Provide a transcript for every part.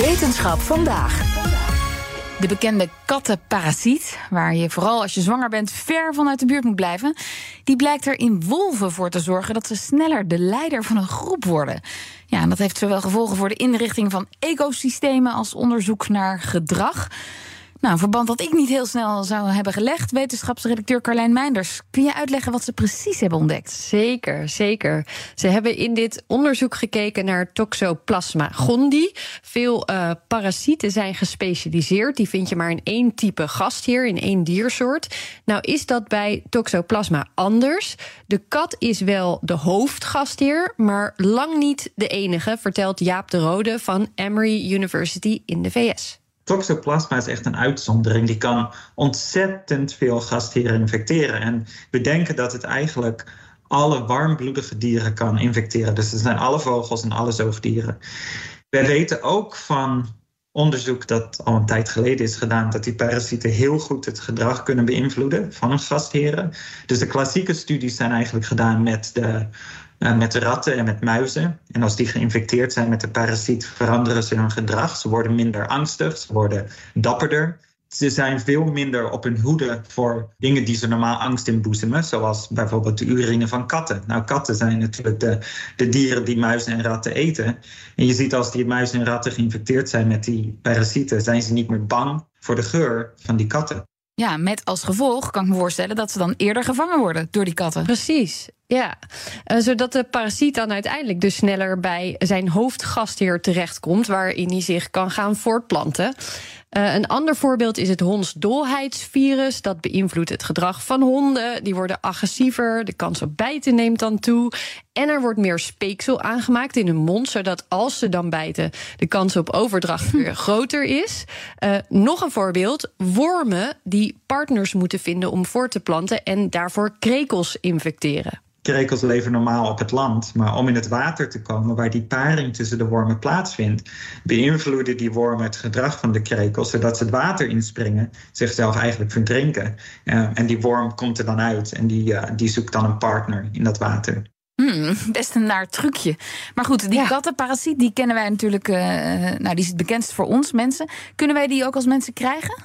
Wetenschap vandaag. De bekende kattenparasiet, waar je vooral als je zwanger bent ver vanuit de buurt moet blijven, die blijkt er in wolven voor te zorgen dat ze sneller de leider van een groep worden. Ja, en dat heeft zowel gevolgen voor de inrichting van ecosystemen als onderzoek naar gedrag. Nou, een verband dat ik niet heel snel zou hebben gelegd. Wetenschapsredacteur Carlijn Meinders. Kun je uitleggen wat ze precies hebben ontdekt? Zeker, zeker. Ze hebben in dit onderzoek gekeken naar Toxoplasma gondii. Veel uh, parasieten zijn gespecialiseerd. Die vind je maar in één type gastheer, in één diersoort. Nou is dat bij Toxoplasma anders. De kat is wel de hoofdgastheer, maar lang niet de enige, vertelt Jaap de Rode van Emory University in de VS. Toxoplasma is echt een uitzondering. Die kan ontzettend veel gastheren infecteren. En we denken dat het eigenlijk alle warmbloedige dieren kan infecteren. Dus het zijn alle vogels en alle zoogdieren. We weten ook van onderzoek dat al een tijd geleden is gedaan, dat die parasieten heel goed het gedrag kunnen beïnvloeden van gastheren. Dus de klassieke studies zijn eigenlijk gedaan met de met ratten en met muizen. En als die geïnfecteerd zijn met de parasiet, veranderen ze hun gedrag. Ze worden minder angstig, ze worden dapperder. Ze zijn veel minder op hun hoede voor dingen die ze normaal angst inboezemen, zoals bijvoorbeeld de urine van katten. Nou, katten zijn natuurlijk de, de dieren die muizen en ratten eten. En je ziet als die muizen en ratten geïnfecteerd zijn met die parasieten, zijn ze niet meer bang voor de geur van die katten. Ja, met als gevolg kan ik me voorstellen dat ze dan eerder gevangen worden door die katten. Precies. Ja, uh, zodat de parasiet dan uiteindelijk dus sneller bij zijn hoofdgastheer terechtkomt, waarin hij zich kan gaan voortplanten. Uh, een ander voorbeeld is het hondsdolheidsvirus. Dat beïnvloedt het gedrag van honden. Die worden agressiever, de kans op bijten neemt dan toe. En er wordt meer speeksel aangemaakt in hun mond, zodat als ze dan bijten, de kans op overdracht weer groter is. Uh, nog een voorbeeld: wormen die partners moeten vinden om voor te planten en daarvoor krekels infecteren. Krekels leven normaal op het land, maar om in het water te komen waar die paring tussen de wormen plaatsvindt, beïnvloeden die wormen het gedrag van de krekels, zodat ze het water inspringen, zichzelf eigenlijk verdrinken. Uh, en die worm komt er dan uit en die, uh, die zoekt dan een partner in dat water. Hmm, best een naar trucje. Maar goed, die ja. kattenparasiet, die kennen wij natuurlijk. Uh, nou, die is het bekendst voor ons mensen. Kunnen wij die ook als mensen krijgen?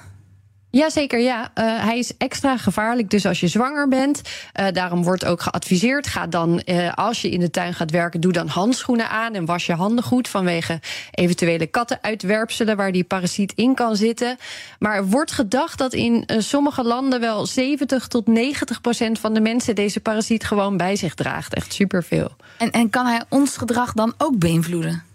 Jazeker, ja. Uh, hij is extra gevaarlijk, dus als je zwanger bent. Uh, daarom wordt ook geadviseerd. Ga dan, uh, als je in de tuin gaat werken, doe dan handschoenen aan en was je handen goed vanwege eventuele kattenuitwerpselen waar die parasiet in kan zitten. Maar wordt gedacht dat in sommige landen wel 70 tot 90 procent van de mensen deze parasiet gewoon bij zich draagt. Echt superveel. En, en kan hij ons gedrag dan ook beïnvloeden?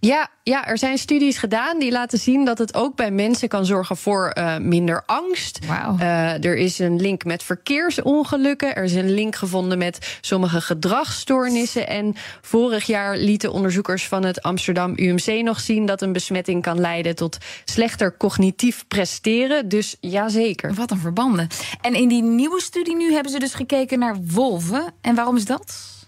Ja, ja, er zijn studies gedaan die laten zien dat het ook bij mensen kan zorgen voor uh, minder angst. Wow. Uh, er is een link met verkeersongelukken. Er is een link gevonden met sommige gedragsstoornissen. En vorig jaar lieten onderzoekers van het Amsterdam UMC nog zien dat een besmetting kan leiden tot slechter cognitief presteren. Dus jazeker. Wat een verbanden. En in die nieuwe studie nu hebben ze dus gekeken naar wolven. En waarom is dat?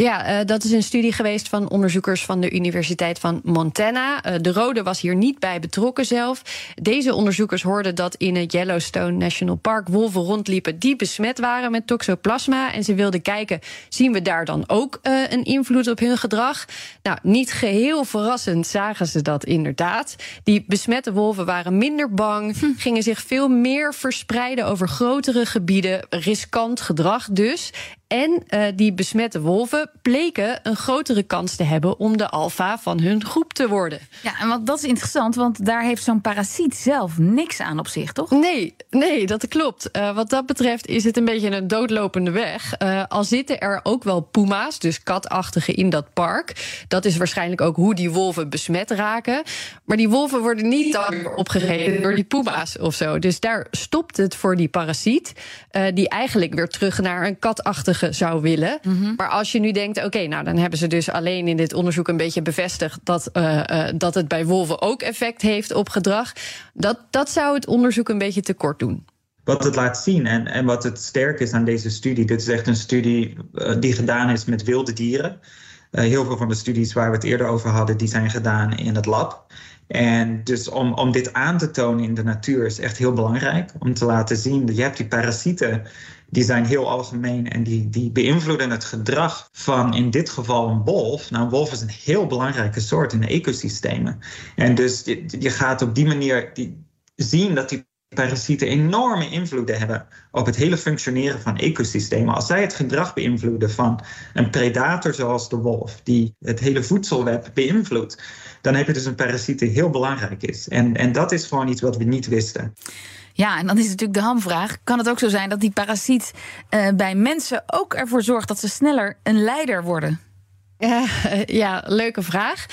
Ja, uh, dat is een studie geweest van onderzoekers van de Universiteit van Montana. Uh, de Rode was hier niet bij betrokken zelf. Deze onderzoekers hoorden dat in het Yellowstone National Park wolven rondliepen die besmet waren met toxoplasma. En ze wilden kijken, zien we daar dan ook uh, een invloed op hun gedrag? Nou, niet geheel verrassend zagen ze dat inderdaad. Die besmette wolven waren minder bang, hm. gingen zich veel meer verspreiden over grotere gebieden, riskant gedrag dus. En uh, die besmette wolven bleken een grotere kans te hebben om de alfa van hun groep te worden. Ja, en wat, dat is interessant, want daar heeft zo'n parasiet zelf niks aan op zich, toch? Nee, nee, dat klopt. Uh, wat dat betreft is het een beetje een doodlopende weg. Uh, al zitten er ook wel puma's, dus katachtigen, in dat park. Dat is waarschijnlijk ook hoe die wolven besmet raken. Maar die wolven worden niet dan opgegeten door die puma's of zo. Dus daar stopt het voor die parasiet, die eigenlijk weer terug naar een katachtig zou willen. Maar als je nu denkt, oké, nou dan hebben ze dus alleen in dit onderzoek een beetje bevestigd dat, uh, uh, dat het bij wolven ook effect heeft op gedrag. Dat, dat zou het onderzoek een beetje tekort doen wat het laat zien en, en wat het sterk is aan deze studie. Dit is echt een studie uh, die gedaan is met wilde dieren. Uh, heel veel van de studies waar we het eerder over hadden, die zijn gedaan in het lab. En dus om, om dit aan te tonen in de natuur is echt heel belangrijk. Om te laten zien dat je hebt die parasieten, die zijn heel algemeen en die, die beïnvloeden het gedrag van in dit geval een wolf. Nou, een wolf is een heel belangrijke soort in de ecosystemen. En dus je, je gaat op die manier die, zien dat die parasieten enorme invloeden hebben op het hele functioneren van ecosystemen. Als zij het gedrag beïnvloeden van een predator zoals de wolf, die het hele voedselweb beïnvloedt, dan heb je dus een parasiet die heel belangrijk is. En, en dat is gewoon iets wat we niet wisten. Ja, en dan is natuurlijk de hamvraag: kan het ook zo zijn dat die parasiet uh, bij mensen ook ervoor zorgt dat ze sneller een leider worden? Ja, ja leuke vraag.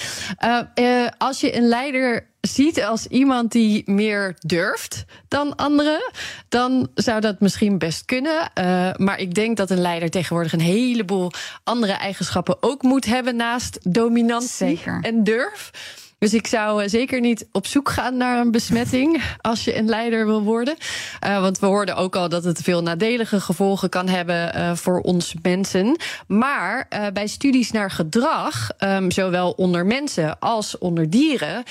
Uh, uh, als je een leider ziet als iemand die meer durft dan anderen, dan zou dat misschien best kunnen. Uh, maar ik denk dat een leider tegenwoordig een heleboel andere eigenschappen ook moet hebben naast dominantie Zeker. en durf. Dus ik zou zeker niet op zoek gaan naar een besmetting als je een leider wil worden. Uh, want we hoorden ook al dat het veel nadelige gevolgen kan hebben uh, voor ons mensen. Maar uh, bij studies naar gedrag, um, zowel onder mensen als onder dieren,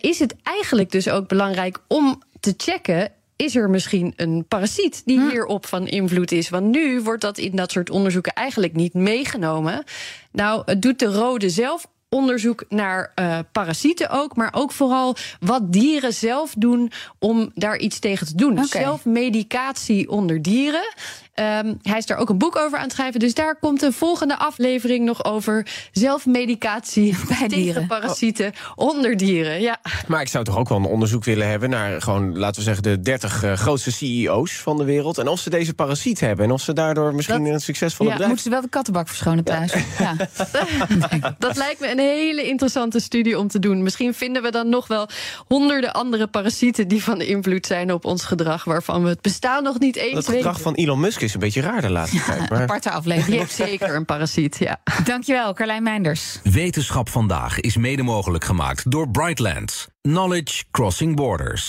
is het eigenlijk dus ook belangrijk om te checken is er misschien een parasiet die hierop van invloed is? Want nu wordt dat in dat soort onderzoeken eigenlijk niet meegenomen. Nou, het doet de rode zelf onderzoek naar uh, parasieten ook, maar ook vooral wat dieren zelf doen om daar iets tegen te doen. Okay. Zelfmedicatie onder dieren. Um, hij is daar ook een boek over aan het schrijven. Dus daar komt een volgende aflevering nog over. Zelfmedicatie bij tegen dieren. parasieten oh. onder dieren. Ja. Maar ik zou toch ook wel een onderzoek willen hebben naar gewoon, laten we zeggen, de 30 uh, grootste CEO's van de wereld. En of ze deze parasiet hebben. En of ze daardoor misschien dat, een succesvolle ja, bedrijf. Moeten ze wel de kattenbak verschonen thuis? Ja. ja. dat lijkt me een hele interessante studie om te doen. Misschien vinden we dan nog wel honderden andere parasieten die van invloed zijn op ons gedrag. Waarvan we het bestaan nog niet eens Het gedrag weten. van Elon Musk is een beetje raar de laatste ja, tijd. Maar... Aparte aflevering. heeft zeker een parasiet, ja. Dankjewel, Carlijn Meinders. Wetenschap vandaag is mede mogelijk gemaakt door Brightlands. Knowledge Crossing Borders.